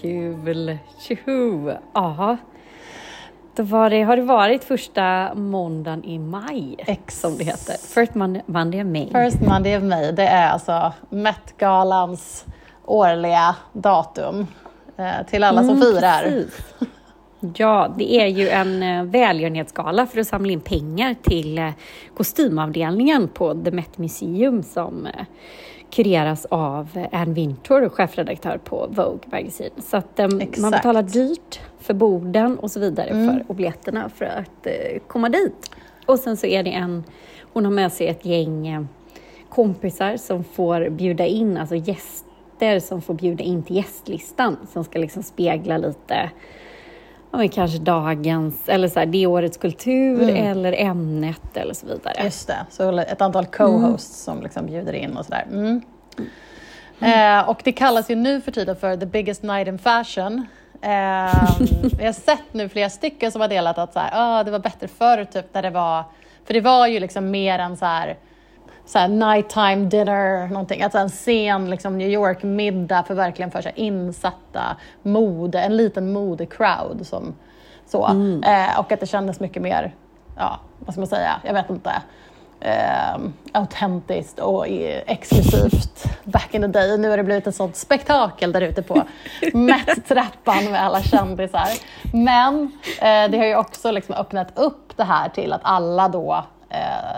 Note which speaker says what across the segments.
Speaker 1: Kul! Tjoho! Ja. Då var det, har det varit första måndagen i maj,
Speaker 2: Ex.
Speaker 1: som det heter. First Monday, Monday of May.
Speaker 2: First Monday of May, det är alltså Met-galans årliga datum eh, till alla som
Speaker 1: Mm,
Speaker 2: firar.
Speaker 1: precis. Ja, det är ju en eh, välgörenhetsgala för att samla in pengar till eh, kostymavdelningen på The Met Museum som eh, kureras av Ann Wintour, chefredaktör på Vogue Magazine. Så att eh, man betalar dyrt för borden och så vidare
Speaker 2: Mm.
Speaker 1: för och biljetterna för att eh, komma dit. Och sen så är det en, hon har med sig ett gäng eh, kompisar som får bjuda in, alltså gäster som får bjuda in till gästlistan som ska liksom spegla lite ja, men kanske dagens, eller så här, det årets kultur
Speaker 2: Mm.
Speaker 1: eller ämnet eller så vidare.
Speaker 2: Just det, så ett antal co-hosts som liksom bjuder in och sådär. Mm. Eh, och det kallas ju nu för tiden för the biggest night in fashion. Eh, vi har sett nu flera stycken som har delat att så här, ah, det var bättre förr, typ när det var, för det var ju liksom mer en så här, så här nighttime dinner, någonting. Alltså en sen liksom New York-middag för verkligen för så insatta mode, en liten mode-crowd. Som, så. Eh, och att det kändes mycket mer, ja, vad ska man säga, jag vet inte, eh, autentiskt och exklusivt back in the day. Nu har det blivit ett sånt spektakel där ute på Met-trappan med alla kändisar. Men eh, det har ju också liksom öppnat upp det här till att alla då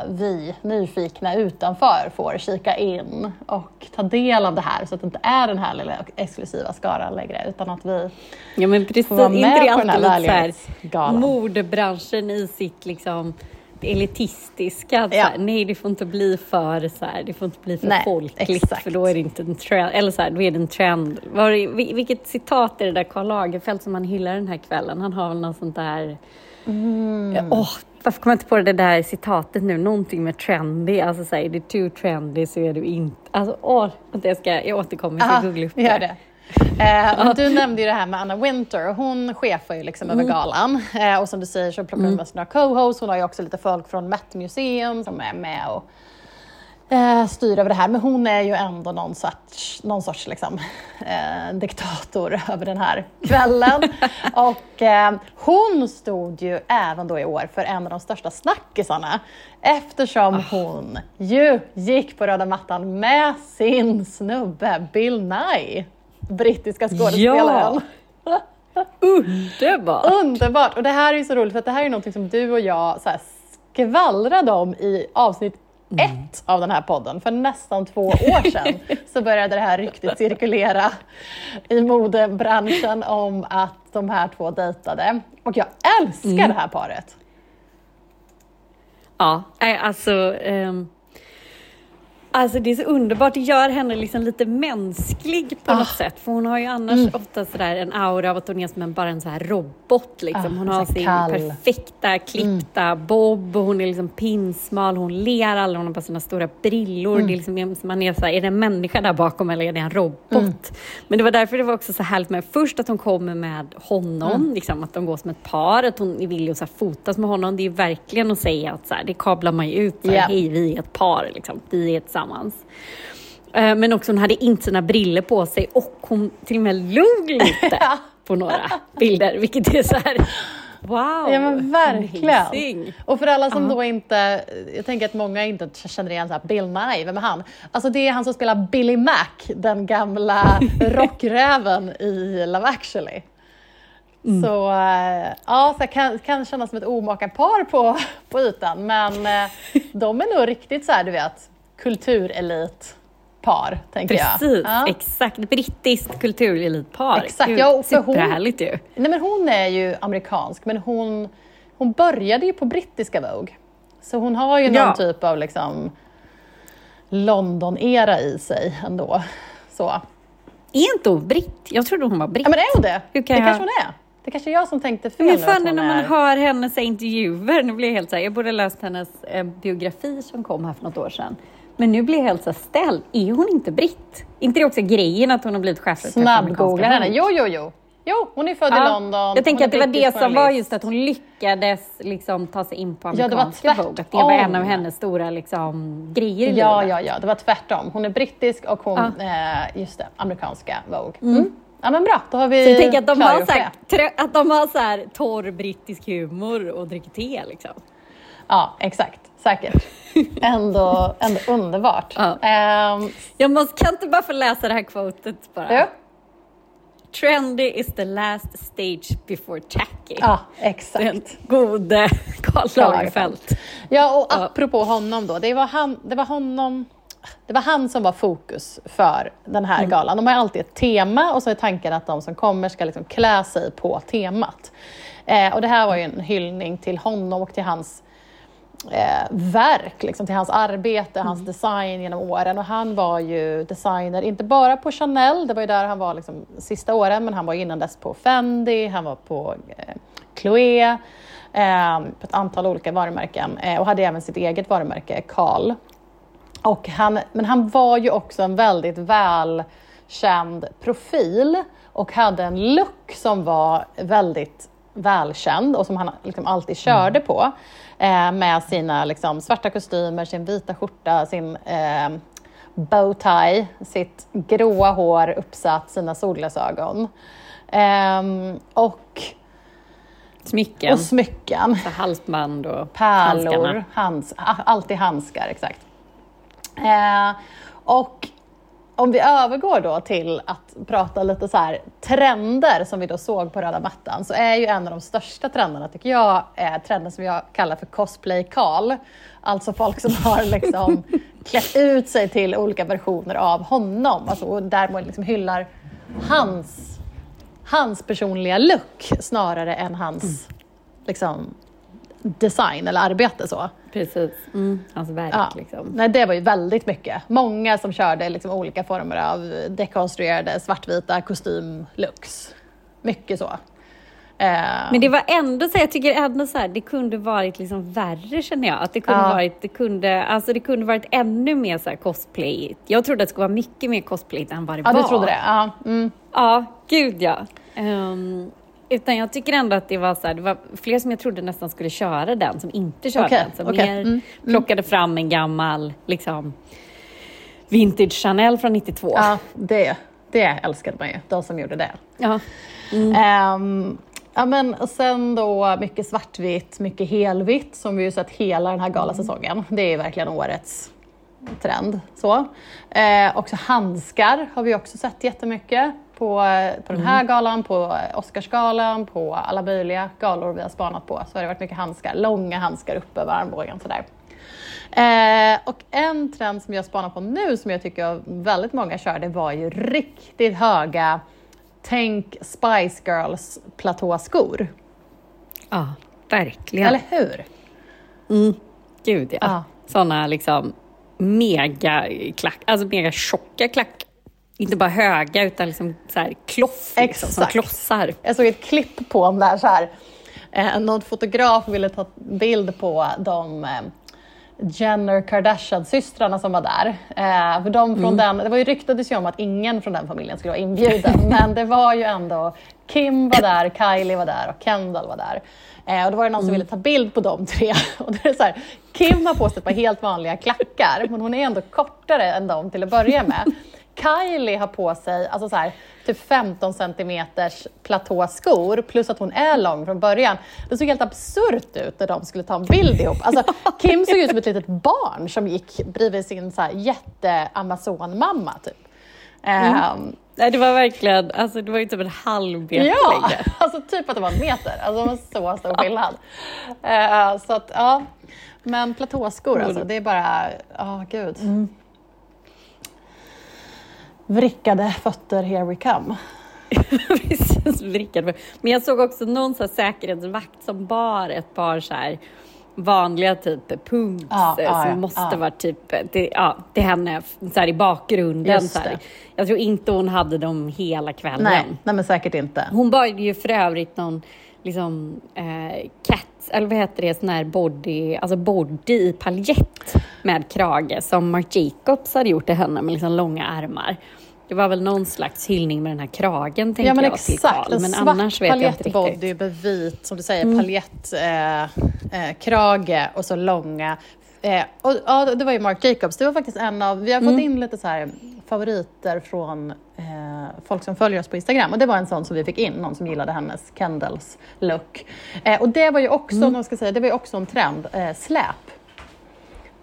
Speaker 2: vi nyfikna utanför får kika in och ta del av det här så att det inte är den här lilla exklusiva skaran längre utan att vi
Speaker 1: Ja men precis,
Speaker 2: får vara
Speaker 1: inte
Speaker 2: med
Speaker 1: det
Speaker 2: på den här välgörenhetsgalan.
Speaker 1: modebranschen i sitt liksom elitistiska.
Speaker 2: Ja.
Speaker 1: Här, nej, det får inte bli för, så här, det får inte bli för
Speaker 2: Nej,
Speaker 1: folkligt
Speaker 2: exakt.
Speaker 1: för då är det inte en trend. Eller så här, då är det en trend. Var, vilket citat är det där Karl Lagerfeld som han hyllar den här kvällen? Han har väl något sånt där...
Speaker 2: Mm.
Speaker 1: Åh, varför kommer jag inte på det där citatet nu? Någonting med trendy. Alltså så här, är det too trendy så är du inte... Alltså, åh, jag, ska, jag återkommer, jag ska googla upp det.
Speaker 2: gör det. Eh, du nämnde ju det här med Anna Winter. Hon chefar ju liksom
Speaker 1: Mm.
Speaker 2: över galan. Eh, och som du säger så plockar hon med sig några co-hosts. Hon har ju också lite folk från Met Museum som är med och eh, styr över det här. Men hon är ju ändå någon sorts, någon sorts liksom, eh, diktator över den här kvällen. och eh, hon stod ju även då i år för en av de största snackisarna eftersom hon ju gick på röda mattan med sin snubbe Bill Nye, brittiska skådespelaren.
Speaker 1: Underbart!
Speaker 2: Underbart! Och det här är ju så roligt för det här är någonting som du och jag så här skvallrade om i avsnitt ett av den här podden. För nästan två år sedan så började det här ryktet cirkulera i modebranschen om att de här två dejtade. Och jag älskar det här paret.
Speaker 1: Ja, nej, alltså... ehm, alltså det är så underbart. Det gör henne liksom lite mänsklig på
Speaker 2: Ah.
Speaker 1: något sätt. För hon har ju annars
Speaker 2: Mm.
Speaker 1: ofta sådär en aura av att hon är som en, bara en så här robot. Liksom.
Speaker 2: Ah,
Speaker 1: hon har sin
Speaker 2: kall.
Speaker 1: perfekta klippta bob och hon är liksom pinsmal. Hon ler aldrig, hon har bara sina stora brillor.
Speaker 2: Mm.
Speaker 1: Det är, liksom, man är, så här, är det en människa där bakom eller är det en robot?
Speaker 2: Mm.
Speaker 1: Men det var därför det var också så härligt med först att hon kommer med honom,
Speaker 2: Mm.
Speaker 1: liksom, att de går som ett par, att hon är villig att så fotas med honom. Det är verkligen att säga att så det kablar man ju ut, så
Speaker 2: Ja.
Speaker 1: hej vi är ett par, liksom, vi är tillsammans. Eh, Men också hon hade inte sina briller på sig och hon till och med log lite
Speaker 2: Ja.
Speaker 1: på några bilder, vilket är så här, wow,
Speaker 2: Ja men verkligen.
Speaker 1: amazing.
Speaker 2: Och för alla som
Speaker 1: Ja.
Speaker 2: då inte, jag tänker att många inte känner igen så här Bill Nye, vem är han? Alltså det är han som spelar Billy Mac, den gamla rockräven i Love actually.
Speaker 1: Mm.
Speaker 2: Så äh, ja, så kan, kan kännas som ett omaka par på, på ytan, men äh, de är nog riktigt så här, du vet, kulturelit-par, tänker
Speaker 1: Precis,
Speaker 2: jag. Ja.
Speaker 1: exakt. Brittiskt kulturelitpar.
Speaker 2: Exakt,
Speaker 1: Gud,
Speaker 2: ja, för hon-
Speaker 1: Superhärligt ju.
Speaker 2: Nej, men hon är ju amerikansk, men hon, hon började ju på brittiska Vogue. Så hon har ju någon
Speaker 1: Ja.
Speaker 2: typ av liksom London-era i sig ändå. Så.
Speaker 1: Är inte hon britt? Jag trodde hon var britt.
Speaker 2: Ja, men är hon det? Det
Speaker 1: jag-
Speaker 2: kanske hon är. Det kanske är jag som tänkte fel.
Speaker 1: Men
Speaker 2: nu,
Speaker 1: fan
Speaker 2: hon
Speaker 1: när man
Speaker 2: är-
Speaker 1: hör hennes intervjuer, nu blir jag helt så här, jag borde läst hennes eh, biografi som kom här för något år sedan. Men nu blir jag helt så ställd, är hon inte britt? inte det också grejen att hon har blivit chefredaktör
Speaker 2: Snabbgoogla henne.
Speaker 1: Vogue?
Speaker 2: Jo, jo, jo. Jo, hon är född ja. i London.
Speaker 1: Jag tänker att det var det som var just att hon lyckades liksom ta sig in på amerikanska ja, Vogue. Att det var en av hennes stora liksom, grejer i
Speaker 2: ja,
Speaker 1: livet.
Speaker 2: Ja, ja, det var tvärtom. Hon är brittisk och hon, ja. eh, just det, amerikanska Vogue. Mm. Mm. Ja men bra, då har vi
Speaker 1: Så jag tänker att de har, så här, att de har så här torr brittisk humor och dricker te liksom.
Speaker 2: Ja, exakt. Säkert. Ändå, ändå underbart. Ja. Um,
Speaker 1: jag måste, kan inte bara få läsa det här quotet bara? Ja. Trendy is the last stage before tacky.
Speaker 2: Ja, exakt.
Speaker 1: Den gode Karl Lagerfeld.
Speaker 2: Ja, och apropå honom då. Det var, han, det var honom det var han som var fokus för den här mm. galan. De har alltid ett tema och så är tanken att de som kommer ska liksom klä sig på temat. Eh, och det här var ju en hyllning till honom och till hans eh, verk, liksom, till hans arbete, mm. hans design genom åren. Och han var ju designer, inte bara på Chanel, det var ju där han var liksom, sista åren, men han var innan dess på Fendi, han var på eh, Chloé, eh, på ett antal olika varumärken eh, och hade även sitt eget varumärke, Karl. Och han, men han var ju också en väldigt välkänd profil och hade en look som var väldigt välkänd och som han liksom alltid körde mm. på. Eh, med sina liksom, svarta kostymer, sin vita skjorta, sin eh, bowtie, sitt gråa hår uppsatt, sina solglasögon. Eh, och
Speaker 1: Smycken.
Speaker 2: Och smycken.
Speaker 1: Så halsband och
Speaker 2: Pärlor, hands, alltid handskar, exakt. Eh, och om vi övergår då till att prata lite så här, trender som vi då såg på röda mattan så är ju en av de största trenderna tycker jag är trenden som jag kallar för cosplay Karl. Alltså folk som har liksom klätt ut sig till olika versioner av honom alltså, och därmed liksom hyllar hans, hans personliga look snarare än hans liksom, design eller arbete. Så.
Speaker 1: Precis, mm, hans verk. Ja. Liksom.
Speaker 2: Nej, det var ju väldigt mycket. Många som körde liksom olika former av dekonstruerade svartvita kostymlooks. Mycket så.
Speaker 1: Eh. Men det var ändå så, jag tycker ändå så här, det kunde varit liksom värre känner jag. Att det kunde ja. varit, det kunde, alltså det kunde varit ännu mer så här cosplay. Jag trodde att det skulle vara mycket mer cosplay än vad det
Speaker 2: ja,
Speaker 1: var.
Speaker 2: Ja, du trodde det? Ja, mm.
Speaker 1: ja gud ja. Um, utan jag tycker ändå att det var så här, det var fler som jag trodde nästan skulle köra den, som inte körde okay, den. Som okay. mer mm, plockade mm. fram en gammal liksom, vintage Chanel från 92.
Speaker 2: Ja, det, det älskade man ju, de som gjorde det.
Speaker 1: Ja.
Speaker 2: Mm. Um, ja, men, sen då mycket svartvitt, mycket helvitt som vi ju sett hela den här galasäsongen. Det är verkligen årets trend. Så. Eh, också handskar har vi också sett jättemycket på, på den här mm. galan, på Oscarsgalan, på alla möjliga galor vi har spanat på så har det varit mycket handskar, långa handskar upp över armbågen sådär. Eh, och en trend som jag spanar på nu som jag tycker väldigt många kör, det var ju riktigt höga Tänk Spice Girls platåskor.
Speaker 1: Ja, verkligen.
Speaker 2: Eller hur?
Speaker 1: Mm. Gud ja. ja. Sådana liksom mega klack, alltså mega tjocka klack inte bara höga utan liksom så här kloff, liksom, som klossar.
Speaker 2: Jag såg ett klipp på om där så här. Eh, någon fotograf ville ta bild på de eh, Jenner Kardashian-systrarna som var där. Eh, för de från mm. den, det var ju ryktades ju om att ingen från den familjen skulle vara inbjuden, men det var ju ändå Kim var där, Kylie var där och Kendall var där. Eh, och då var det någon som mm. ville ta bild på de tre. Och det är så här, Kim har på sig ett par helt vanliga klackar, men hon är ändå kortare än dem till att börja med. Kylie har på sig alltså så här, typ 15 centimeters platåskor plus att hon är lång från början. Det såg helt absurt ut när de skulle ta en bild ihop. Alltså, Kim såg ut som ett litet barn som gick bredvid sin så här, jätte-Amazon-mamma. Typ.
Speaker 1: Mm. Um, Nej, det var verkligen, alltså det var ju typ en halv meter
Speaker 2: Ja, längre. alltså typ att det var en meter. Alltså det var så stor skillnad. Uh, så att, ja. Men platåskor alltså, det är bara, ja oh, gud. Mm vrickade fötter, here we come.
Speaker 1: Precis, vrickade Men jag såg också någon så säkerhetsvakt som bar ett par så här vanliga typ pumps ja, som ja, måste ja. vara typ till, ja, till henne så här, i bakgrunden. Så. Jag tror inte hon hade dem hela kvällen.
Speaker 2: Nej, nej men säkert inte.
Speaker 1: Hon bar ju för övrigt någon liksom eh, cat, eller vad heter det, sån här body, alltså body i paljett med krage som Marc Jacobs hade gjort till henne med liksom långa ärmar. Det var väl någon slags hyllning med den här kragen, tänker
Speaker 2: Ja men
Speaker 1: jag, till
Speaker 2: exakt, en
Speaker 1: Men
Speaker 2: svart
Speaker 1: annars vet jag inte riktigt.
Speaker 2: paljettbody med vit, som du säger, paljettkrage eh, eh, och så långa. Eh, och, ja, det var ju Marc Jacobs. Det var faktiskt en av, vi har fått in lite så här favoriter från eh, folk som följer oss på Instagram och det var en sån som vi fick in, någon som gillade hennes Kendalls look. Eh, och det var ju också, mm. ska säga, det var ju också en trend, eh, släp.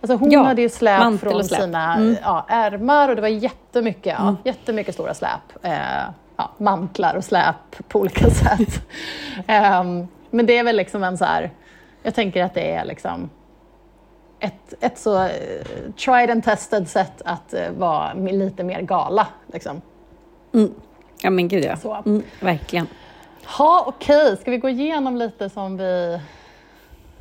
Speaker 2: Alltså hon
Speaker 1: Ja,
Speaker 2: hade ju släp från
Speaker 1: släp.
Speaker 2: sina
Speaker 1: Mm.
Speaker 2: ja, ärmar och det var jättemycket, ja, jättemycket stora släp. Eh, ja, mantlar och släp på olika sätt. Ehm, men det är väl liksom en så här, jag tänker att det är liksom ett, ett så eh, tried and tested sätt att eh, vara lite mer gala. Liksom.
Speaker 1: Ja, men gud ja.
Speaker 2: Så.
Speaker 1: Mm, verkligen.
Speaker 2: Ha, okej, ska vi gå igenom lite som vi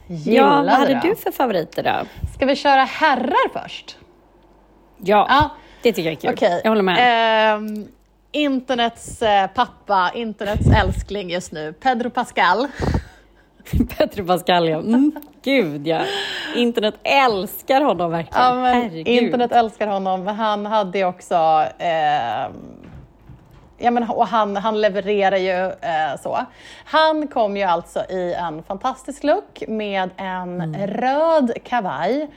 Speaker 2: gillade?
Speaker 1: Ja, vad hade
Speaker 2: då?
Speaker 1: du för favoriter då?
Speaker 2: Ska vi köra herrar först?
Speaker 1: Ja,
Speaker 2: Ja,
Speaker 1: det tycker jag är kul.
Speaker 2: okej.
Speaker 1: Jag håller med.
Speaker 2: Ehm, internets eh, pappa, internets älskling just nu, Pedro Pascal.
Speaker 1: Petro Pascal, ja. Mm, gud ja. Internet älskar honom verkligen.
Speaker 2: Ja, men internet älskar honom. Han hade ju också... Eh, ja, men, och han, han levererar ju eh, så. Han kom ju alltså i en fantastisk look med en
Speaker 1: Mm.
Speaker 2: röd kavaj,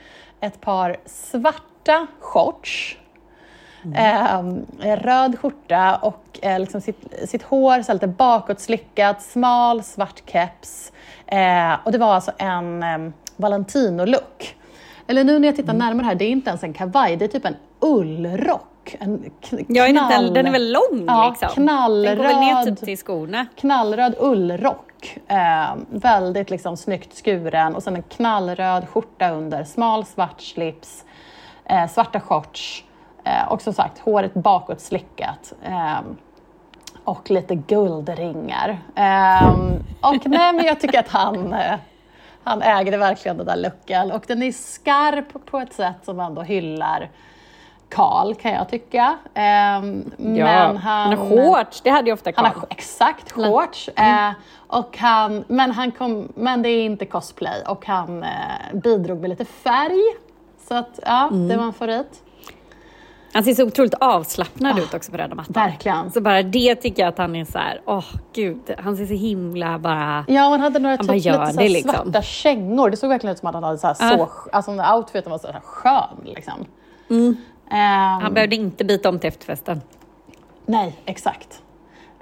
Speaker 2: ett par svarta shorts, eh, röd skjorta och eh, liksom sitt, sitt hår så lite bakåtslickat, smal svart keps. Eh, och det var alltså en eh, Valentino-look. Eller nu när jag tittar närmare här, det är inte ens en kavaj, det är typ en ullrock. En k-
Speaker 1: Ja, är inte,
Speaker 2: knall-
Speaker 1: den är väl lång
Speaker 2: Ja,
Speaker 1: liksom? Den går väl ner
Speaker 2: knallröd.
Speaker 1: typ till skorna.
Speaker 2: knallröd ullrock. Eh, väldigt liksom snyggt skuren och sen en knallröd skjorta under, smal svart slips, eh, svarta shorts eh, och som sagt håret bakåt slickat. Och lite guldringar. Eh, och nej, men jag tycker att han, eh, han ägde verkligen den där luckan och den är skarp på ett sätt som ändå hyllar Karl kan jag tycka.
Speaker 1: Ja,
Speaker 2: men
Speaker 1: han har shorts, det hade ju ofta
Speaker 2: han
Speaker 1: Karl.
Speaker 2: exakt shorts. Och han, men, han kom, men det är inte cosplay och han eh, bidrog med lite färg. Så att, ja,
Speaker 1: Mm.
Speaker 2: det var en favorit.
Speaker 1: Han ser så otroligt avslappnad ut också på röda mattan.
Speaker 2: Verkligen.
Speaker 1: Så bara det tycker jag att han är så här, åh gud, han ser så himla bara...
Speaker 2: Ja, han hade några
Speaker 1: Han
Speaker 2: typ, lite så
Speaker 1: liksom.
Speaker 2: svarta kängor. Det såg verkligen ut som att han hade så, här,
Speaker 1: Ja.
Speaker 2: så alltså outfiten var så här skön. Liksom.
Speaker 1: Mm.
Speaker 2: Ehm,
Speaker 1: Han behövde inte byta om till efterfesten.
Speaker 2: Nej, exakt.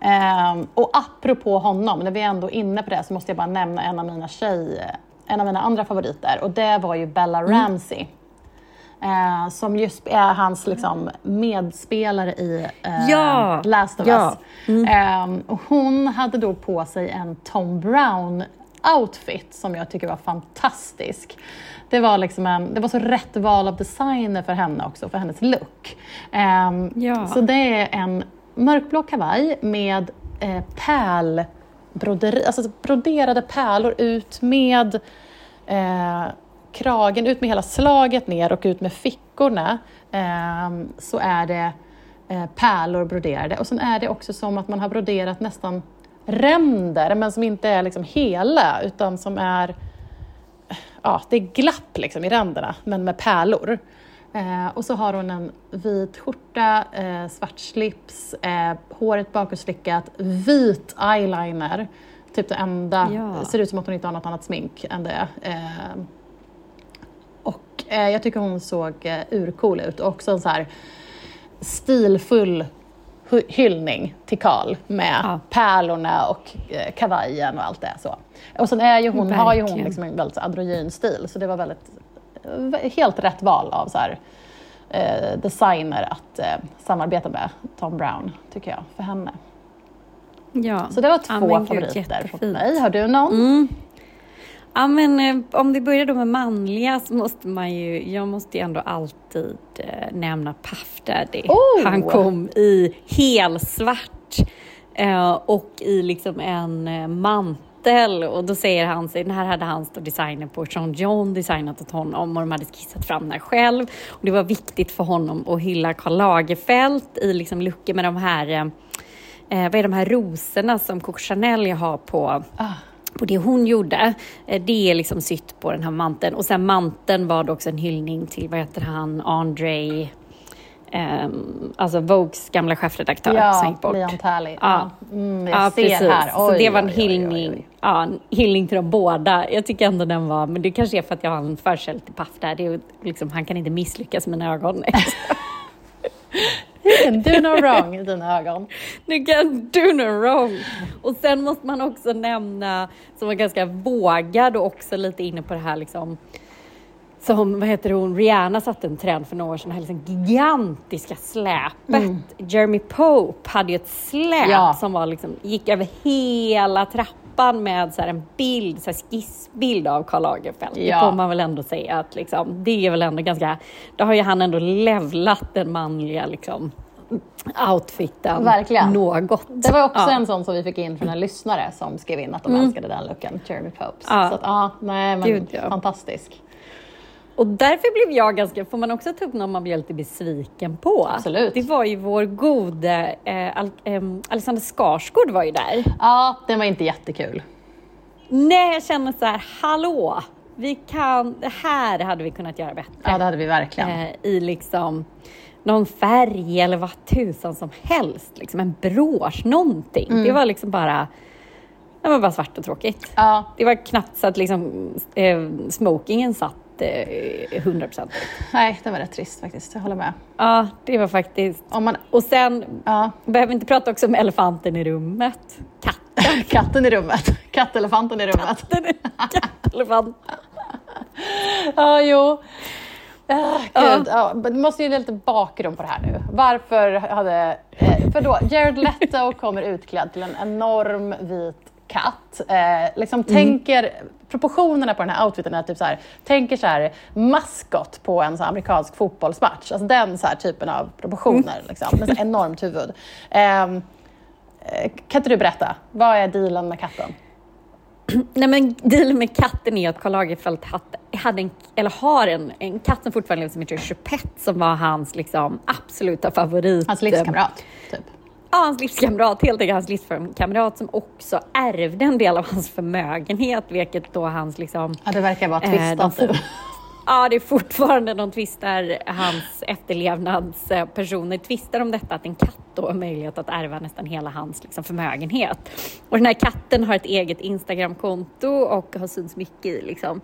Speaker 2: Ehm, och apropå honom, när vi är ändå inne på det så måste jag bara nämna en av mina tjej, en av mina andra favoriter och det var ju Bella
Speaker 1: Mm.
Speaker 2: Eh, som just är hans liksom, medspelare i eh,
Speaker 1: Ja,
Speaker 2: Last of
Speaker 1: ja.
Speaker 2: Us. Ehm, och hon hade då på sig en Tom Brown outfit som jag tycker var fantastisk. Det var, liksom en, det var så rätt val av designer för henne också, för hennes look. Ehm,
Speaker 1: Ja.
Speaker 2: Så det är en mörkblå kavaj med eh, pärlbroderi, alltså broderade pärlor ut med eh, kragen, ut med hela slaget ner och ut med fickorna. Eh, så är det eh, pärlor broderade och sen är det också som att man har broderat nästan ränder men som inte är liksom hela utan som är ja, det är glapp liksom i ränderna, men med pärlor. Eh, och så har hon en vit skjorta, eh, svart slips, eh, håret bakåtslickat, vit eyeliner. Typ det enda,
Speaker 1: Ja.
Speaker 2: ser ut som att hon inte har något annat smink än det. Och eh, jag tycker hon såg eh, urcool ut och också en så här stilfull hyllning till Karl med
Speaker 1: Ja.
Speaker 2: pärlorna och eh, kavajen och allt det. Så. Och sen är ju hon, har ju hon liksom en väldigt androgyn stil så det var väldigt, helt rätt val av så här, eh, designer att eh, samarbeta med Tom Brown, tycker jag, för henne.
Speaker 1: Ja.
Speaker 2: Så det var två
Speaker 1: Ja, gud,
Speaker 2: favoriter från mig. Har du någon?
Speaker 1: Mm. Ja, men eh, om vi börjar då med manliga så måste man ju, jag måste ju ändå alltid eh, nämna Puff Daddy.
Speaker 2: Oh!
Speaker 1: Han kom i helsvart eh, och i liksom en mantel och då säger han sig, den här hade hans då designer på Sean John designat åt honom och de hade skissat fram den här själv. Och det var viktigt för honom att hylla Karl Lagerfeld i liksom lucken med de här eh, vad är de här rosorna som Coco Chanel har på
Speaker 2: Ah.
Speaker 1: På det hon gjorde. Eh, Det är liksom sytt på den här manteln. Och sen manteln var det också en hyllning till, vad heter han, Andre... um, alltså Vogues gamla chefredaktör
Speaker 2: ja,
Speaker 1: som gick bort.
Speaker 2: Leon Talley.
Speaker 1: Ja.
Speaker 2: Mm, jag
Speaker 1: Ja,
Speaker 2: ser
Speaker 1: precis.
Speaker 2: här.
Speaker 1: så
Speaker 2: Oj,
Speaker 1: det var en
Speaker 2: oj,
Speaker 1: hyllning,
Speaker 2: oj.
Speaker 1: Ja, en hyllning till dem båda. Jag tycker ändå den var, men det kanske är för att jag har en förkärlek till Puff Daddy och liksom, han kan inte misslyckas med mina ögon.
Speaker 2: You can do no wrong i dina ögon.
Speaker 1: You can do no wrong. Och sen måste man också nämna, som var ganska vågad och också lite inne på det här liksom, som, vad heter hon, Rihanna satte en trend för några år sedan, det här liksom gigantiska släpet. Jeremy Pope hade ju ett släp
Speaker 2: Ja.
Speaker 1: som var liksom, gick över hela trappan med så en bild, så skissbild av Karl Lagerfeld.
Speaker 2: Ja.
Speaker 1: Det får man väl ändå säga att liksom, det är väl ändå ganska, då har ju han ändå levlat den manliga liksom, outfiten
Speaker 2: Verkligen.
Speaker 1: något.
Speaker 2: Det var också
Speaker 1: Ja.
Speaker 2: en sån som vi fick in från en lyssnare som skrev in att de älskade den looken, Jeremy Popes.
Speaker 1: Ja.
Speaker 2: Så att, ja, nej men
Speaker 1: Gud, ja.
Speaker 2: fantastisk.
Speaker 1: Och därför blev jag ganska, får man också ta upp någon man blir lite besviken på?
Speaker 2: Absolut.
Speaker 1: Det var ju vår gode eh, Al, ehm, Alexander Skarsgård var ju där.
Speaker 2: Ja, den var inte jättekul.
Speaker 1: Nej, jag känner så här, hallå! Vi kan, det här hade vi kunnat göra bättre.
Speaker 2: Ja, det hade vi verkligen.
Speaker 1: eh, I liksom någon färg eller vad tusan som helst. Liksom en brosch, någonting.
Speaker 2: Mm.
Speaker 1: Det var liksom bara, det var bara svart och tråkigt.
Speaker 2: Ja,
Speaker 1: Det var knappt så att liksom, eh, smokingen satt eh, 100% ut.
Speaker 2: nej, det var rätt trist faktiskt. Jag håller med.
Speaker 1: Ja, det var faktiskt...
Speaker 2: Om man,
Speaker 1: Och sen,
Speaker 2: ja,
Speaker 1: behöver vi inte prata också om elefanten i rummet. Katten.
Speaker 2: katten i rummet. Kattelefanten i rummet.
Speaker 1: Är kattelefant.
Speaker 2: Ja, jo. Ah, Gud, ja. du måste ju ge lite bakgrund på det här nu. Varför hade... Eh, för då, Jared Leto kommer utklädd till en enorm vit katt. Eh, liksom tänker, proportionerna på den här outfiten är typ så här, tänker så här maskot på en så amerikansk fotbollsmatch. Alltså den så här typen av proportioner, liksom, med så enormt huvud. Ehm, eh, kan inte du berätta, vad är dealen med katten?
Speaker 1: Nej men dealen med katten är att Karl Lagerfeld hade, hade en, eller har en, en katt som fortfarande lever som heter Choupette som var hans liksom, absoluta favorit.
Speaker 2: Hans livskamrat, typ.
Speaker 1: Ja, hans livskamrat, helt enkelt hans livskamrat som också ärvde en del av hans förmögenhet, vilket då hans liksom
Speaker 2: Ja, det verkar vara
Speaker 1: Eh,
Speaker 2: tvistat nu.
Speaker 1: Ja, det är fortfarande de tvistar, hans efterlevnadspersoner tvistar om detta, att en katt då har möjlighet att ärva nästan hela hans liksom, förmögenhet. Och den här katten har ett eget Instagramkonto och har synts mycket i, liksom,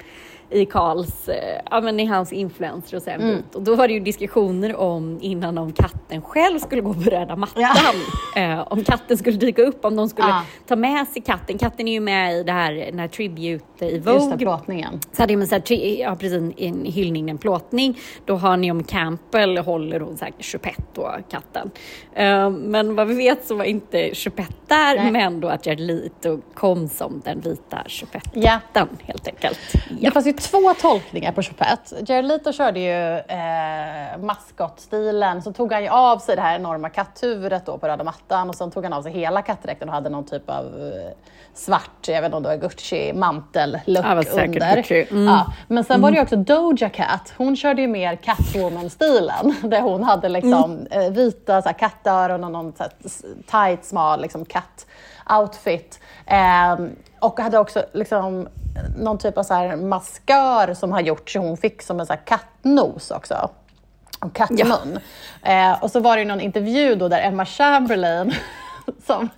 Speaker 1: i Karls, eh, ja men i hans influencer och här bit. Och då var det ju diskussioner om innan om katten själv skulle gå på röda mattan. Eh, om katten skulle dyka upp, om de skulle
Speaker 2: Ja.
Speaker 1: ta med sig katten. Katten är ju med i det här, den här tribute i Vogue.
Speaker 2: Just det, plåtningen.
Speaker 1: Så hade jag så här, ja, precis en hyllning, en plåtning. Då har Naomi Campbell håller hon här Choupette då, katten. Eh, men vad vi vet så var inte Choupette där,
Speaker 2: Nej.
Speaker 1: men då att Jared Leto kom som den vita Choupette-katten
Speaker 2: Ja.
Speaker 1: helt enkelt.
Speaker 2: Det
Speaker 1: Ja.
Speaker 2: fanns ju två tolkningar på Choupette. Jared Leto körde ju eh, maskotstilen, så tog han ju av sig det här enorma katthuvudet då på röda mattan och sen tog han av sig hela kattdräkten och hade någon typ av eh, svart, jag vet inte om det var Gucci
Speaker 1: säkert
Speaker 2: under.
Speaker 1: Gucci. Mm.
Speaker 2: Ja. Men sen var det ju också Doja Cat, hon körde ju mer Catwoman-stilen där hon hade liksom eh, vita så här, kattöron och någon så här, tight, smal liksom, katt-outfit. Ehm, och hade också liksom någon typ av så här maskör som har gjort så hon fick som en så kattnos också. Och kattmun. Eh, och så var det någon intervju då där Emma Chamberlain, som,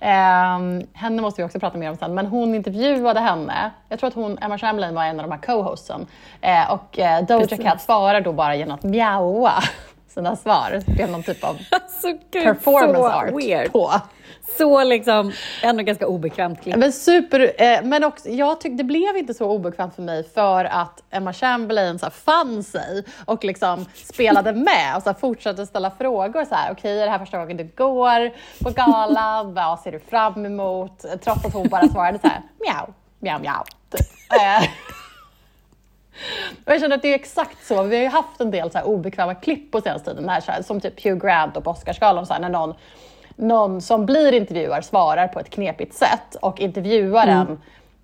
Speaker 2: ehm, henne måste vi också prata mer om sen, men hon intervjuade henne. Jag tror att hon, Emma Chamberlain var en av de här co-hosten. Eh, och eh, Doja
Speaker 1: Precis.
Speaker 2: Cat svarar då bara genom att mjaua sina svar. Det är någon typ av
Speaker 1: Alltså,
Speaker 2: performance art
Speaker 1: weird.
Speaker 2: på.
Speaker 1: Så liksom, ändå ganska obekvämt klipp.
Speaker 2: Men super, eh, men också, jag tyckte det blev inte så obekvämt för mig för att Emma Chamberlain så här, fann sig och liksom spelade med och så här, fortsatte ställa frågor. så här, Okej, är det här första gången du går på galan? Vad ser du fram emot? Trots att hon bara svarade så här, mjau, mjau, mjau. typ. Eh, Och jag känner att det är exakt så. Vi har ju haft en del så obekväma klipp på senaste tiden, här, så här, som typ Hugh Grant och på Oscarsgalan, så här, när någon, någon som blir intervjuad svarar på ett knepigt sätt och intervjuaren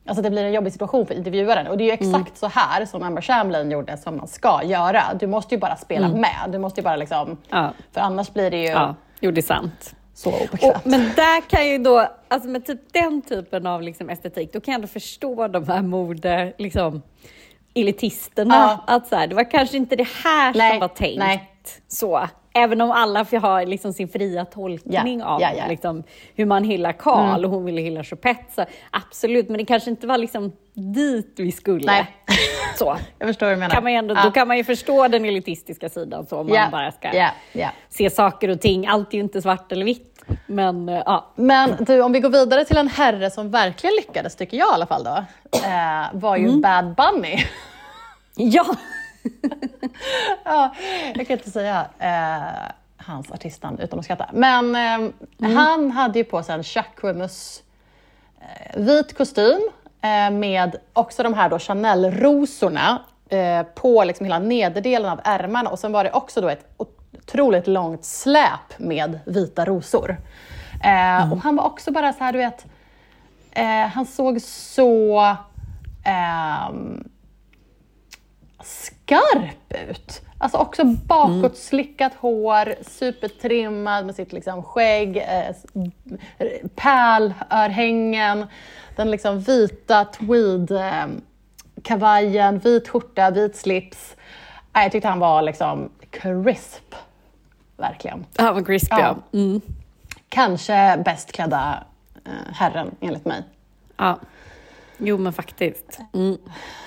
Speaker 2: Alltså det blir en jobbig situation för intervjuaren och det är ju exakt så här som Emma Chamberlain gjorde som man ska göra. Du måste ju bara spela med. Du måste ju bara liksom,
Speaker 1: Ja.
Speaker 2: för annars blir det ju
Speaker 1: Ja, jo det är sant.
Speaker 2: så obekvämt.
Speaker 1: Men där kan ju då, alltså med typ den typen av liksom estetik, då kan jag ändå förstå de här mode, liksom, elitisterna.
Speaker 2: Ja.
Speaker 1: Att så här, det var kanske inte det här
Speaker 2: Nej,
Speaker 1: som var tänkt
Speaker 2: nej.
Speaker 1: så Även om alla får ha liksom sin fria tolkning
Speaker 2: Ja,
Speaker 1: av
Speaker 2: ja, ja.
Speaker 1: Liksom, hur man hyllar Karl och hon ville hylla Chopin. Så absolut, men det kanske inte var liksom dit vi skulle.
Speaker 2: Nej.
Speaker 1: Så.
Speaker 2: Jag förstår vad du menar.
Speaker 1: Kan man ändå,
Speaker 2: Ja.
Speaker 1: Då kan man ju förstå den elitistiska sidan så, om man bara ska se saker och ting. Allt är ju inte svart eller vitt. Men eh, ja,
Speaker 2: Men du, om vi går vidare till en herre som verkligen lyckades, tycker jag i alla fall då, eh, var ju Bad Bunny.
Speaker 1: ja.
Speaker 2: ja, jag kan inte säga eh, hans artistnamn utan att skratta. Men eh, han hade ju på sig en Jacquemus eh, vit kostym eh, med också de här då Chanel-rosorna eh, på liksom hela nederdelen av ärmarna och sen var det också då ett otroligt långt släp med vita rosor. Eh, Och han var också bara så här, du vet, han såg så ehm, skarp ut. Alltså också bakåtslickat hår, supertrimmad med sitt liksom skägg, eh, pärlörhängen, den liksom vita tweed eh, kavajen, vit skjorta, vit slips. Nej, Jag tyckte han var liksom crisp, verkligen.
Speaker 1: Han var crispy, ja.
Speaker 2: Ja.
Speaker 1: Mm.
Speaker 2: Kanske bäst klädda eh, herren, enligt mig.
Speaker 1: ja. Jo, men faktiskt. Mm.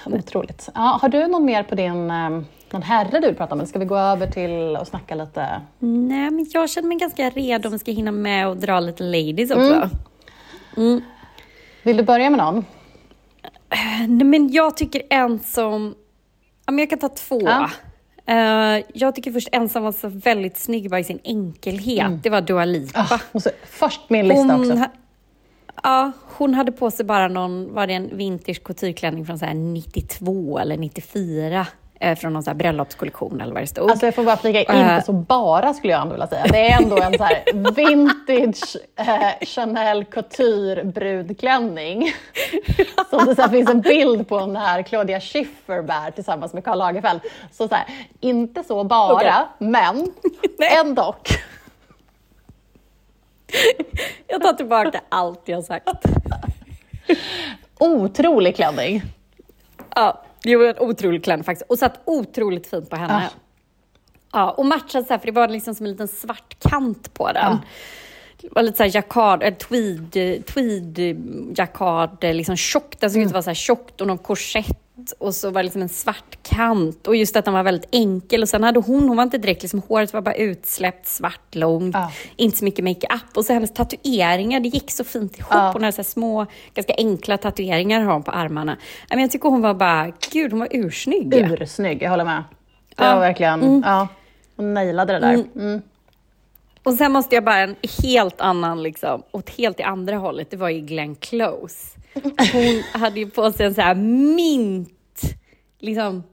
Speaker 2: Otroligt. Ja, har du någon mer på din eh, någon herre du vill prata? Eller ska vi gå över till och snacka lite?
Speaker 1: Nej, men jag känner mig ganska redo om vi ska hinna med och dra lite ladies också.
Speaker 2: Mm. Vill du börja med någon?
Speaker 1: Nej, men jag tycker en som... Ja, men jag kan ta två.
Speaker 2: Ja.
Speaker 1: Eh, jag tycker först en som var så väldigt snygg bara i sin enkelhet. Det var Dua Lipa.
Speaker 2: Ah, och så, först min lista också.
Speaker 1: Ja, hon hade på sig bara någon, var det en vintage coutureklänning från så här 92 eller 94? eh, Från någon så bröllopskollektion eller vad det stod.
Speaker 2: Alltså jag får bara flika in, inte så bara skulle jag ändå vilja säga. Det är ändå en så vintage eh, Chanel couture brudklänning. Som det så finns en bild på när Claudia Schiffer bär tillsammans med Karl Lagerfeld. Så, så här, inte så bara,
Speaker 1: Okej.
Speaker 2: men ändå.
Speaker 1: Jag tar tillbaka allt jag sagt.
Speaker 2: Otrolig klänning.
Speaker 1: Ja, det var en otrolig klänning faktiskt. Och satt otroligt fint på henne.
Speaker 2: Ah.
Speaker 1: Ja, och matchade så här, för det var liksom som en liten svart kant på den.
Speaker 2: Ja.
Speaker 1: Det var lite så här jacquard, eller tweed, tweed jacquard, liksom tjockt. Den såg ut att vara så här tjockt och någon korsett. Och så var det liksom en svart kant. Och just att den var väldigt enkel. Och sen hade hon, hon var inte direkt liksom, håret var bara utsläppt, svart, långt.
Speaker 2: Ja.
Speaker 1: Inte så mycket makeup. Och så hennes tatueringar, det gick så fint ihop.
Speaker 2: Ja.
Speaker 1: Hon hade så små, ganska enkla tatueringar har hon på armarna. Men jag tycker hon var bara, gud hon var ursnygg.
Speaker 2: Ursnygg, jag håller med. Det
Speaker 1: Ja.
Speaker 2: var verkligen, ja, hon nailade det där. Mm.
Speaker 1: Och sen måste jag bara en helt annan, liksom, åt helt i andra hållet, det var ju Glenn Close. Hon hade ju på sig en så här mint, liksom,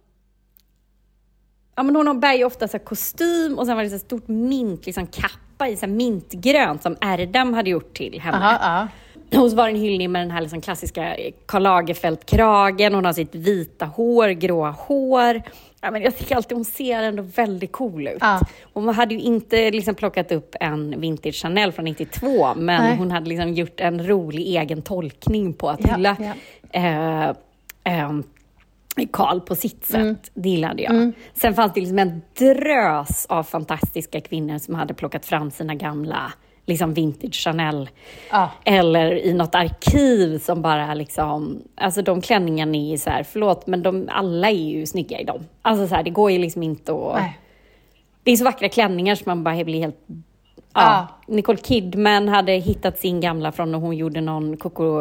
Speaker 1: ja men hon bär ju ofta så kostym och sen var det så stort mint, liksom kappa i så mintgrönt som Erdem hade gjort till henne.
Speaker 2: Aha.
Speaker 1: Och så var en hyllning med den här liksom klassiska Karl Lagerfeld-kragen. Hon har sitt vita hår, gråa hår. Ja, men jag tycker alltid hon ser ändå väldigt cool ut.
Speaker 2: Ja.
Speaker 1: Hon hade ju inte liksom plockat upp en vintage Chanel från 92, men
Speaker 2: Nej.
Speaker 1: hon hade liksom gjort en rolig egen tolkning på att
Speaker 2: Ja, ja.
Speaker 1: eh, ehm, Karl på sitt sätt. Det gillade jag. Sen fanns det liksom en drös av fantastiska kvinnor som hade plockat fram sina gamla liksom vintage Chanel
Speaker 2: Ja.
Speaker 1: eller i något arkiv som bara liksom, alltså de klänningarna är ju så här, förlåt, men de, alla är ju snygga i dem. Alltså så här, det går ju liksom inte att...
Speaker 2: Nej.
Speaker 1: Det är så vackra klänningar som man bara blir helt... Ja. Nicole Kidman hade hittat sin gamla från när hon gjorde någon Coco,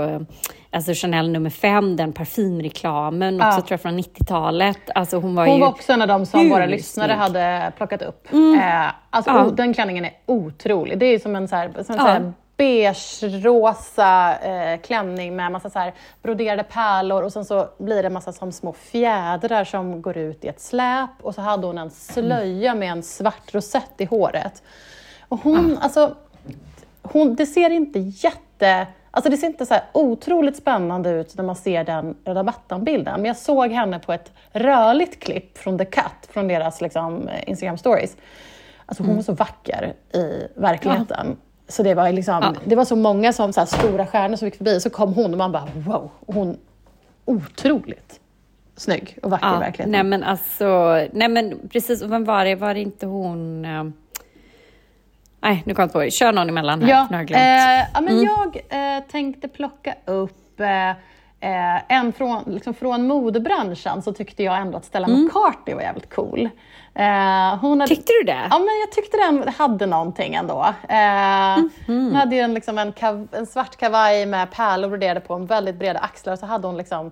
Speaker 1: alltså Chanel nummer fem, den parfymreklamen,
Speaker 2: Ja.
Speaker 1: också tror jag från 90-talet. Alltså hon var
Speaker 2: Hon
Speaker 1: ju...
Speaker 2: var också en av de som våra lyssnare
Speaker 1: snygg.
Speaker 2: hade plockat upp. Eh, alltså,
Speaker 1: Ja.
Speaker 2: o- Den klänningen är otrolig. Det är som en, så här, som en
Speaker 1: Ja.
Speaker 2: så beige-rosa eh, klänning med massa så här broderade pärlor och sen så blir det massa som små fjädrar som går ut i ett släp och så hade hon en slöja med en svart rosett i håret. Och hon, alltså, hon, det ser inte jätte... Alltså det ser inte så här otroligt spännande ut när man ser den röda mattan-bilden. Men jag såg henne på ett rörligt klipp från The Cut, från deras liksom, eh, Instagram stories. Alltså hon var så vacker i verkligheten. Så det var, liksom,
Speaker 1: Ja.
Speaker 2: det var så många som, så stora stjärnor som gick förbi, så kom hon och man bara wow. Hon otroligt snygg och vacker i
Speaker 1: Ja,
Speaker 2: verkligheten.
Speaker 1: nej men alltså, nej men precis, och vem var det? Var det inte hon, eh, Nej, nu kom jag på det. Kör någon emellan här.
Speaker 2: Ja,
Speaker 1: har jag
Speaker 2: eh, ja, men jag eh, tänkte plocka upp eh, eh, en från, liksom från modebranschen så tyckte jag ändå att Stella McCartney var jävligt cool. Eh, hon hade,
Speaker 1: Tyckte du det?
Speaker 2: Ja, men jag tyckte den hade någonting ändå. Eh, Hon hade ju en, liksom en, kav, en svart kavaj med pärlor broderade på, en väldigt breda axlar och så hade hon liksom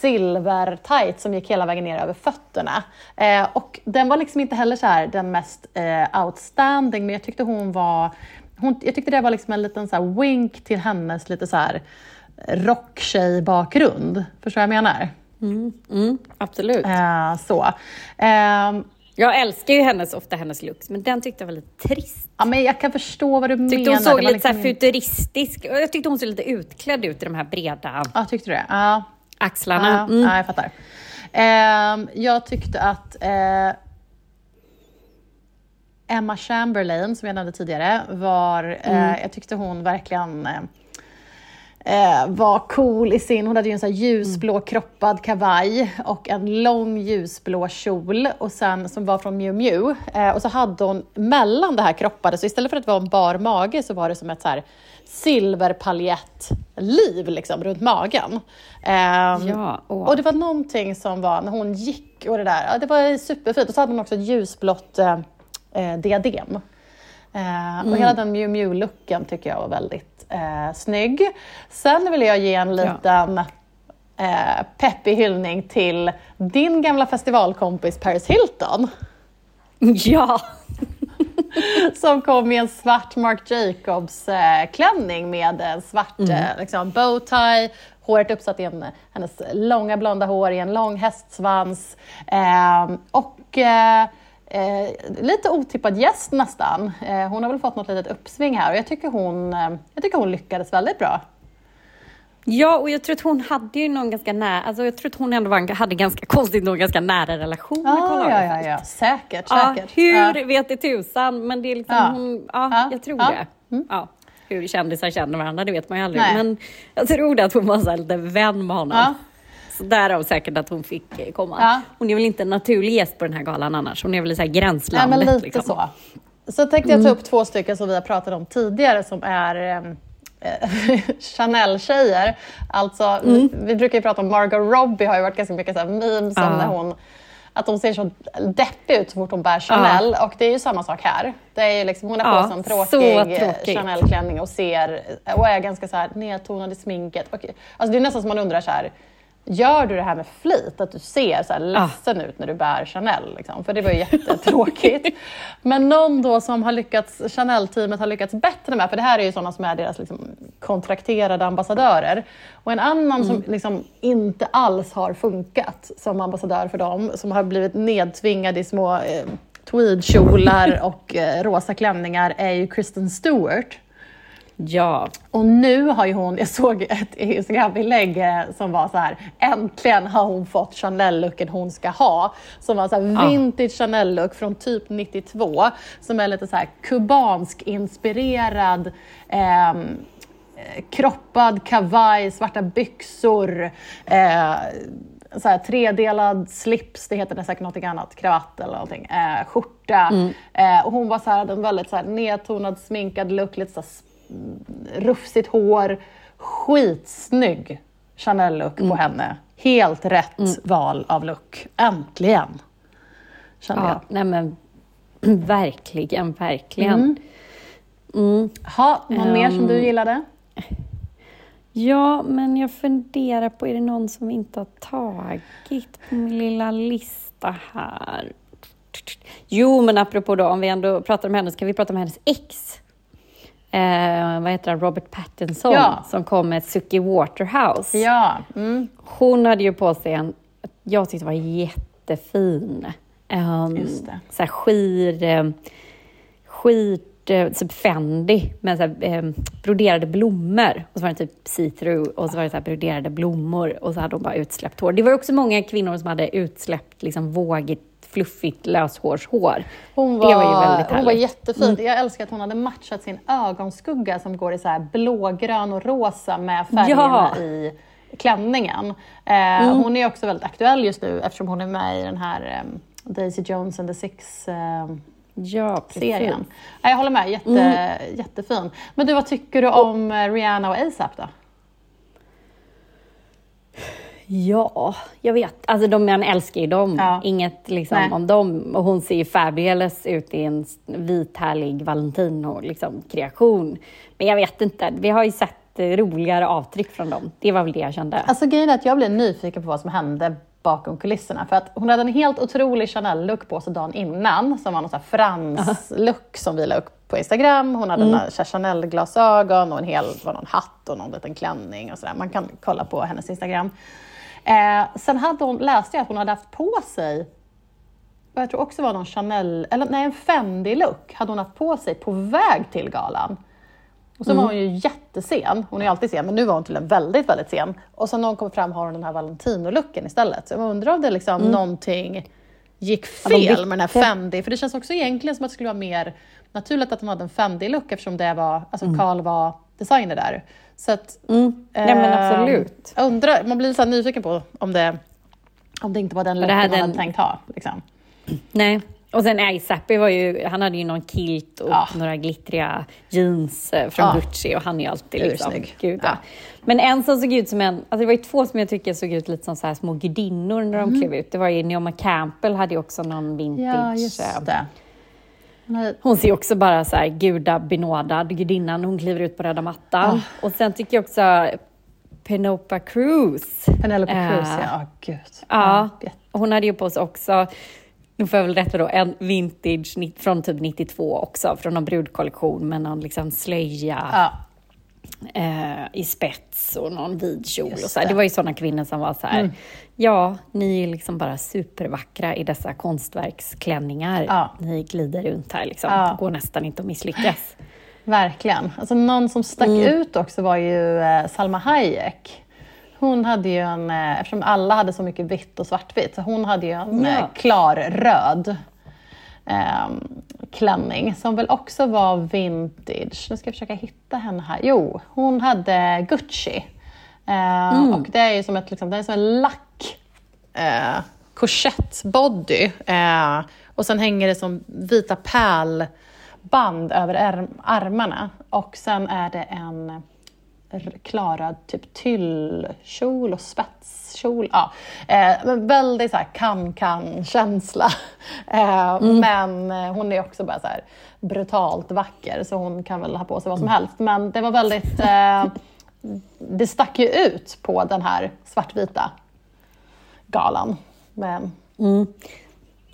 Speaker 2: silver-tight som gick hela vägen ner över fötterna. Eh, och den var liksom inte heller så här den mest eh, outstanding, men jag tyckte hon var hon, jag tyckte det var liksom en liten så wink till hennes lite så här rocktjej-bakgrund. Förstår du vad jag menar?
Speaker 1: Mm, absolut.
Speaker 2: Eh, så. Ehm,
Speaker 1: Jag älskar ju hennes, ofta hennes looks, men den tyckte jag var lite trist.
Speaker 2: ja, men jag kan förstå vad du
Speaker 1: Tyckte
Speaker 2: menar.
Speaker 1: hon såg lite så
Speaker 2: liksom inte-
Speaker 1: futuristisk jag tyckte hon såg lite utklädd ut i de här breda
Speaker 2: Ja, tyckte du det? Ja.
Speaker 1: Axlarna. Mm.
Speaker 2: ja, jag fattar. Ehm, jag tyckte att eh, Emma Chamberlain, som jag nämnde tidigare, var, eh, jag tyckte hon verkligen eh, eh, var cool i sin, hon hade ju en så här ljusblå kroppad kavaj och en lång ljusblå kjol och sen, som var från Miu Miu. Eh, och så hade hon mellan det här kroppade, så istället för att det var en bar mage så var det som ett så här silverpaljettliv liksom, runt magen. Ehm,
Speaker 1: Ja, åh.
Speaker 2: och det var någonting som var, när hon gick och det där, det var superfint. Och så hade hon också ett ljusblått eh, eh, diadem. Eh, Och hela den Miu Miu-looken tycker jag var väldigt eh, snygg. Sen vill jag ge en liten eh, peppig hyllning till din gamla festivalkompis Paris Hilton.
Speaker 1: Ja,
Speaker 2: som kom i en svart Marc Jacobs-klänning med en svart eh, liksom, bowtie, håret uppsatt i en, hennes långa blonda hår i en lång hästsvans. Eh, och eh, lite otippad gäst nästan. Eh, hon har väl fått något litet uppsving här och jag tycker hon, eh, jag tycker hon lyckades väldigt bra.
Speaker 1: Ja, och jag tror att hon hade ju någon ganska nära, alltså jag tror att hon ändå var, hade ganska konstigt nog ganska nära relation med Karl
Speaker 2: ja, ja, ja, säkert.
Speaker 1: Ja,
Speaker 2: säkert.
Speaker 1: hur
Speaker 2: Ja.
Speaker 1: vet det tusan, men det är liksom
Speaker 2: Ja.
Speaker 1: hon, ja,
Speaker 2: Ja,
Speaker 1: jag tror
Speaker 2: ja. Mm.
Speaker 1: det. Ja. Hur kändisar känner varandra, det vet man ju aldrig.
Speaker 2: Nej.
Speaker 1: Men jag tror det att hon var så lite vän med honom. Därav säkert att hon fick eh, komma.
Speaker 2: Ja.
Speaker 1: Hon är väl inte en naturlig gäst på den här galan annars. Hon är väl i så här
Speaker 2: Nej,
Speaker 1: gränslandet.
Speaker 2: men lite
Speaker 1: liksom.
Speaker 2: så. Så tänkte jag ta upp två stycken som vi har pratat om tidigare som är ehm, eh, Chanel-tjejer. Alltså, vi, vi brukar ju prata om Margot Robbie har ju varit ganska mycket så memes om när hon att hon ser så deppig ut så fort hon bär Chanel och det är ju samma sak här. Det är ju liksom, hon har på sig en tråkig eh. Chanel-klänning och ser och är ganska så här nedtonad i sminket. Och, alltså det är nästan som man undrar så här, Gör du det här med flit? Att du ser så här ledsen ut när du bär Chanel? Liksom? För det var ju jättetråkigt. Men någon då som har lyckats, Chanel-teamet har lyckats bättre med, för det här är ju sådana som är deras liksom, kontrakterade ambassadörer. Och en annan som liksom inte alls har funkat som ambassadör för dem, som har blivit nedtvingad i små eh, tweedkjolar och eh, rosa klänningar, är ju Kristen Stewart.
Speaker 1: Ja,
Speaker 2: Och nu har ju hon, jag såg ett Instagram-inlägg eh, som var så här, äntligen har hon fått Chanel-looken hon ska ha. Som var så här vintage Chanel-look från typ 92, som är lite så här kubansk inspirerad, ehm, eh, kroppad kavaj, svarta byxor, eh, så här, tredelad slips, det heter det säkert något annat, kravatt eller någonting, eh, skjorta. Eh, och hon var så här, hade en väldigt så här, nedtonad, sminkad look, lite så här, rufsigt hår, skitsnygg Chanel-look på henne. Helt rätt val av look. Äntligen! Kände
Speaker 1: ja
Speaker 2: jag.
Speaker 1: nej men verkligen, verkligen.
Speaker 2: Ha, någon mer som du
Speaker 1: Ehm.
Speaker 2: gillade?
Speaker 1: Ja, men jag funderar på, är det någon som inte har tagit på min lilla lista här? Jo, men apropå då, om vi ändå pratar om henne, så kan vi prata om hennes ex. Eh, vad heter han? Robert Pattinson,
Speaker 2: Ja.
Speaker 1: som kom med Suki Waterhouse.
Speaker 2: Ja. Mm.
Speaker 1: Hon hade ju på sig en, jag tyckte var jättefin, um, så här skir, um, skit, uh, typ Fendi med så här, um, broderade blommor. Och så var det typ see-through och så var det så här broderade blommor och så hade hon bara utsläppt hår. Det var också många kvinnor som hade utsläppt liksom vågigt, fluffigt löshårshår.
Speaker 2: Hon
Speaker 1: Det
Speaker 2: var,
Speaker 1: var ju väldigt
Speaker 2: hon var
Speaker 1: härligt. Mm.
Speaker 2: jättefin. Jag älskar att hon hade matchat sin ögonskugga som går i så här blågrön och rosa med färgerna
Speaker 1: Ja. Mm.
Speaker 2: i klänningen. Eh, Hon är också väldigt aktuell just nu eftersom hon är med i den här eh, Daisy Jones and the Six eh,
Speaker 1: Ja,
Speaker 2: serien. Ja, jag håller med, Jätte,
Speaker 1: Mm.
Speaker 2: jättefin. Men du, vad tycker du om eh, Rihanna och ASAP då?
Speaker 1: Ja, jag vet. Alltså de, man älskar ju dem.
Speaker 2: Ja.
Speaker 1: Inget liksom
Speaker 2: Nej.
Speaker 1: om dem. Och hon ser ju fabulous ut i en vit härlig Valentino liksom, kreation. Men jag vet inte, vi har ju sett eh, roligare avtryck från dem. Det var väl det jag kände.
Speaker 2: Alltså grejen är att jag blev nyfiken på vad som hände bakom kulisserna. För att hon hade en helt otrolig Chanel-look på sig dagen innan, som var någon sån här frans-look som vi la upp på Instagram. Hon hade här Chanel-glasögon och en hel var någon hatt och någon liten klänning och sådär. Man kan kolla på hennes Instagram. Eh, sen hade hon, läste jag att hon hade haft på sig vad jag tror också var någon Chanel, eller nej en Fendi-look hade hon haft på sig på väg till galan. Och så var hon ju jättesen, hon är ju alltid sen, men nu var hon tydligen väldigt, väldigt sen. Och sen när hon kom fram har hon den här Valentino-looken istället. Så jag undrar om det liksom någonting gick
Speaker 1: de
Speaker 2: fel med den här. Fendi, för det känns också egentligen som att det skulle vara mer naturligt att hon hade en Fendi-look eftersom det var, alltså Carl var designer där. Så att,
Speaker 1: Mm. Nej men
Speaker 2: eh,
Speaker 1: absolut.
Speaker 2: Jag undrar, man blir så nyfiken på om det, om det inte var den looken hon hade
Speaker 1: den-
Speaker 2: tänkt ha. Liksom.
Speaker 1: Nej. Och sen ASAP var ju, han hade ju någon kilt och
Speaker 2: Ja.
Speaker 1: några glittriga jeans eh, från
Speaker 2: Ja.
Speaker 1: Gucci och han är ju alltid liksom,
Speaker 2: Ursnygg.
Speaker 1: gud
Speaker 2: Ja.
Speaker 1: ja. Men en som såg ut som en, alltså det var ju två som jag tycker såg ut lite som så här små gudinnor när de klev ut. Det var ju Naomi Campbell hade ju också någon vintage.
Speaker 2: Mm. Ja,
Speaker 1: eh,
Speaker 2: just det. Nej,
Speaker 1: Hon ser också bara så här gudabenådad, gudinnan, hon kliver ut på röda mattan. Och sen tycker jag också Penopa Cruz.
Speaker 2: Penelope
Speaker 1: Eh,
Speaker 2: Cruz, ja. Oh, gud.
Speaker 1: Ja,
Speaker 2: jätte-
Speaker 1: hon hade ju på sig också, nu får jag väl rätta då, en vintage från typ 92 också, från någon brudkollektion med någon liksom slöja
Speaker 2: ja.
Speaker 1: Eh, i spets och någon vid kjol. Och så här.
Speaker 2: det.
Speaker 1: Var ju sådana kvinnor som var så här, ja, ni är liksom bara supervackra i dessa konstverksklänningar.
Speaker 2: Ja.
Speaker 1: Ni glider runt här liksom,
Speaker 2: Ja.
Speaker 1: det går nästan inte att misslyckas.
Speaker 2: Verkligen. Alltså, någon som stack ut också var ju eh, Salma Hayek. Hon hade ju en, eh, eftersom alla hade så mycket vitt och svartvitt, så hon hade ju en
Speaker 1: Ja.
Speaker 2: eh, klar röd eh, klänning som väl också var vintage. Nu ska jag försöka hitta henne här. Jo, hon hade Gucci. Eh, Och det är ju som, ett, liksom, det är som en lack eh, korsettbody. Eh, och sen hänger det som vita pärlband över arm, armarna. Och sen är det en klarad typ tyllkjol och spetskjol. Ja. Eh, men väldigt så här kan-kan-känsla. Eh, Men eh, hon är också bara så brutalt vacker så hon kan väl ha på sig vad som helst. Men det var väldigt... Eh, det stack ju ut på den här svartvita galan. Men,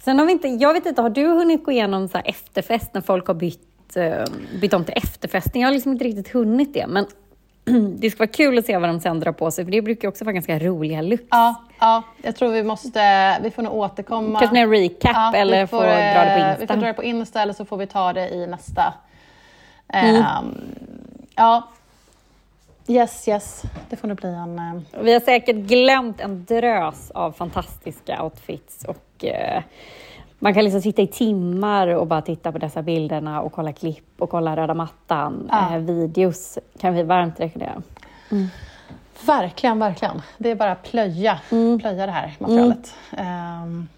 Speaker 1: Sen har vi inte, jag vet inte, har du hunnit gå igenom så efterfest när folk har bytt, eh, bytt om till efterfesten? Jag har liksom inte riktigt hunnit det, men det ska vara kul att se vad de sen drar på sig, för det brukar också vara ganska roliga looks.
Speaker 2: ja, ja, jag tror vi måste, vi får nog återkomma.
Speaker 1: Kanske en recap
Speaker 2: Ja,
Speaker 1: eller
Speaker 2: får,
Speaker 1: få dra det på
Speaker 2: eh,
Speaker 1: Insta.
Speaker 2: Vi får dra det på Insta eller så får vi ta det i nästa. Ehm, Ja. Yes, yes. Det får nog bli en... eh,
Speaker 1: Vi har säkert glömt en drös av fantastiska outfits och eh, man kan liksom sitta i timmar och bara titta på dessa bilderna och kolla klipp och kolla röda mattan.
Speaker 2: Ja.
Speaker 1: Eh, videos kan vi varmt rekommendera.
Speaker 2: Verkligen, verkligen. Det är bara att plöja,
Speaker 1: Mm.
Speaker 2: plöja det här materialet. Ehm,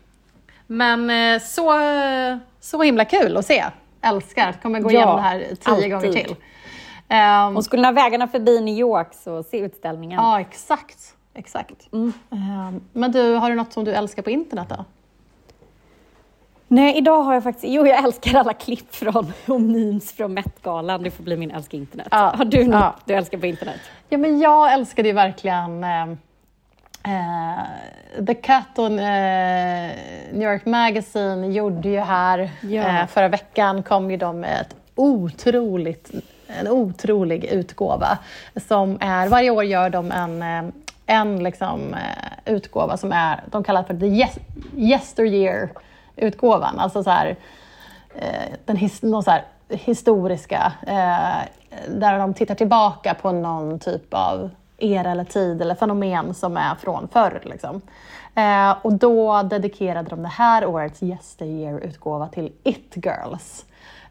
Speaker 2: men eh, så, så himla kul att se. Älskar. Kommer gå
Speaker 1: Ja,
Speaker 2: igenom det här tio
Speaker 1: alltid.
Speaker 2: gånger till. Ehm,
Speaker 1: Och skulle ni ha vägarna förbi New York så se utställningen.
Speaker 2: ja, exakt. exakt.
Speaker 1: Mm.
Speaker 2: Ehm, men du, har du något som du älskar på internet då?
Speaker 1: Nej, idag har jag faktiskt... Jo, jag älskar alla klipp från och memes från Met-galan. Det får bli min älskar internet.
Speaker 2: Ja,
Speaker 1: Har du något
Speaker 2: ja.
Speaker 1: du älskar på internet?
Speaker 2: Ja, men jag älskade ju verkligen eh, eh, The Cut och eh, New York Magazine gjorde ju här
Speaker 1: Ja.
Speaker 2: eh, förra veckan kom ju de med ett otroligt, en otrolig utgåva som är, varje år gör de en, eh, en liksom, eh, utgåva som är, de kallar för the yes, utgåvan, Alltså så här, eh, den his, någon så här historiska, eh, där de tittar tillbaka på någon typ av era eller tid eller fenomen som är från förr. Liksom. Eh, och då dedikerade de det här årets yesteryear-utgåva till It Girls.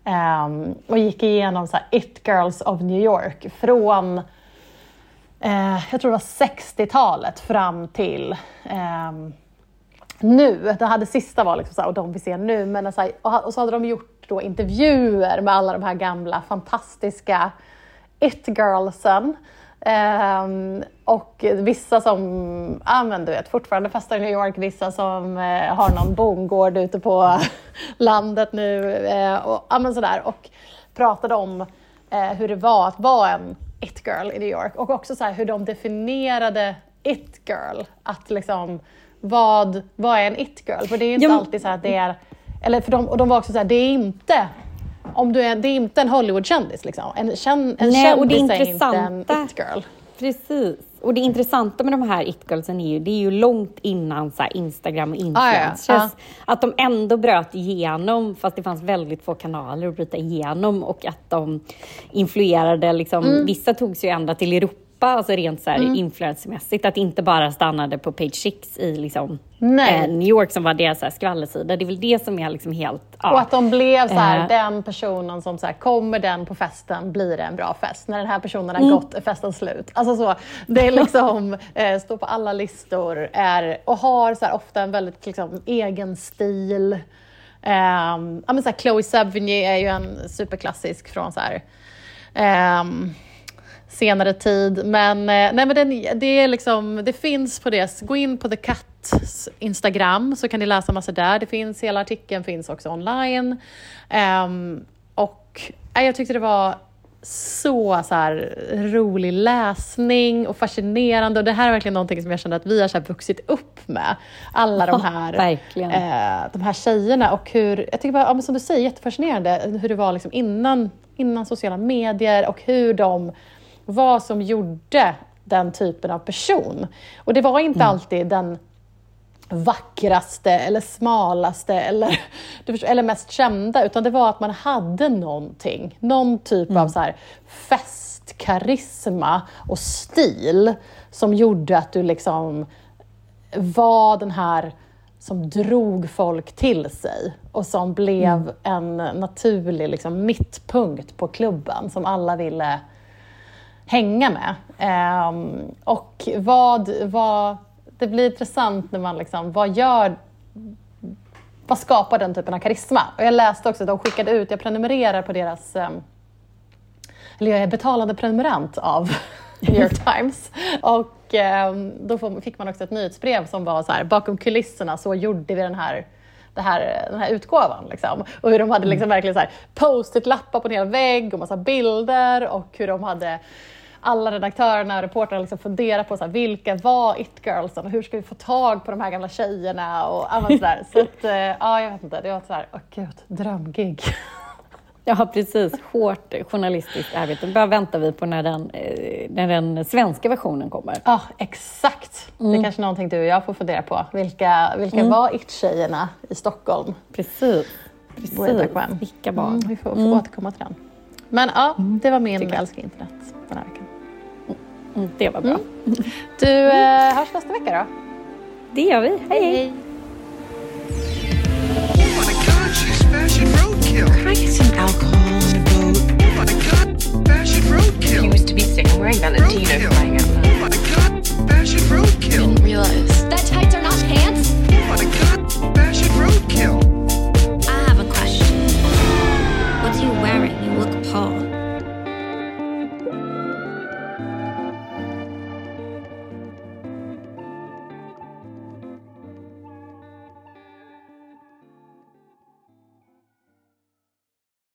Speaker 2: Eh, och gick igenom så här, It Girls of New York från eh, jag tror det var 60-talet fram till ehm, nu. Det hade sista var liksom så här, och de vi ser nu, men så här, och, och så hade de gjort då intervjuer med alla de här gamla fantastiska it-girlsen. Um, ehm, och vissa som ja men du vet, fortfarande festar i New York, vissa som uh, har någon bondgård ute på landet nu. Uh, och, ja men sådär. och pratade om uh, hur det var att vara en it-girl i New York och också så hur de definierade it-girl. Att liksom, vad, vad är en it-girl? För det är inte ja, alltid så att det är... Eller för de, och de var också så här, det är inte om du är, det är inte en Hollywoodkändis. Liksom. En, känd, en Nej, kändis är, är inte en it-girl.
Speaker 1: Precis. Och det intressanta med de här it-girlsen är ju, det är ju långt innan så Instagram och influencers. Ah, ja. ah. Att de ändå bröt igenom, fast det fanns väldigt få kanaler att bryta igenom och att de influerade, liksom, mm. vissa tog sig ända till Europa Europa, alltså rent så här mm. influencermässigt, att det inte bara stannade på page 6 i liksom, eh, New York som var deras så här, skvallersida. Det är väl det som är liksom helt...
Speaker 2: Ja. Och att de blev så här, uh, den personen som så här, kommer den på festen blir det en bra fest. När den här personen har mm. gått är festen slut. Alltså så, det är liksom, eh, står på alla listor är, och har så här, ofta en väldigt liksom, egen stil. Um, ja, men så här, Chloe Sevigny är ju en superklassisk från så här, um, senare tid. Men, eh, nej, men den, det, är liksom, det finns på det. Gå in på The Cats Instagram så kan ni läsa massa där. Det finns, hela artikeln finns också online. Um, och äh, jag tyckte det var så, så här, rolig läsning och fascinerande. Och det här är verkligen någonting som jag känner att vi har så här, vuxit upp med. Alla de här, eh, de här tjejerna. Och hur, jag tycker bara, ja, som du säger, jättefascinerande hur det var liksom innan, innan sociala medier och hur de vad som gjorde den typen av person. Och det var inte mm. alltid den vackraste eller smalaste eller, eller mest kända, utan det var att man hade någonting. Någon typ mm. av så här festkarisma och stil som gjorde att du liksom var den här som drog folk till sig och som blev mm. en naturlig liksom, mittpunkt på klubben som alla ville hänga med. Um, och vad, vad, det blir intressant när man liksom, vad gör vad skapar den typen av karisma? Och jag läste också att de skickade ut, jag prenumererar på deras, um, eller jag är betalande prenumerant av New York Times. Och um, då fick man också ett nyhetsbrev som var så här, bakom kulisserna så gjorde vi den här det här, den här utgåvan. Liksom. Och hur de hade liksom verkligen så här post-it-lappar på en hel vägg och massa bilder och hur de hade alla redaktörerna och reportrarna liksom funderar på så här, vilka var it-girlsen och hur ska vi få tag på de här gamla tjejerna och sådär. Så att, eh, ja, jag vet inte, det var så här, åh gud, drömgig.
Speaker 1: Ja, precis. Hårt journalistiskt arbete. Bara väntar vi på när den, eh, när den svenska versionen kommer.
Speaker 2: Ja, exakt. Mm. Det är kanske någonting du och jag får fundera på. Vilka, vilka mm. var it-tjejerna i Stockholm?
Speaker 1: Precis. Precis. Vilka var? Mm,
Speaker 2: vi får, får mm. återkomma till den. Men ja, mm. det var min älskar internet den här veckan.
Speaker 1: Mm, det var bra. Mm.
Speaker 2: Du, eh, hörs nästa vecka då.
Speaker 1: Det gör vi. Hej, hej. alcohol on to be sick. I'm wearing Valentino out. Oh
Speaker 3: my god, fashion roadkill. Didn't realize
Speaker 4: that tights are not pants. Oh my god.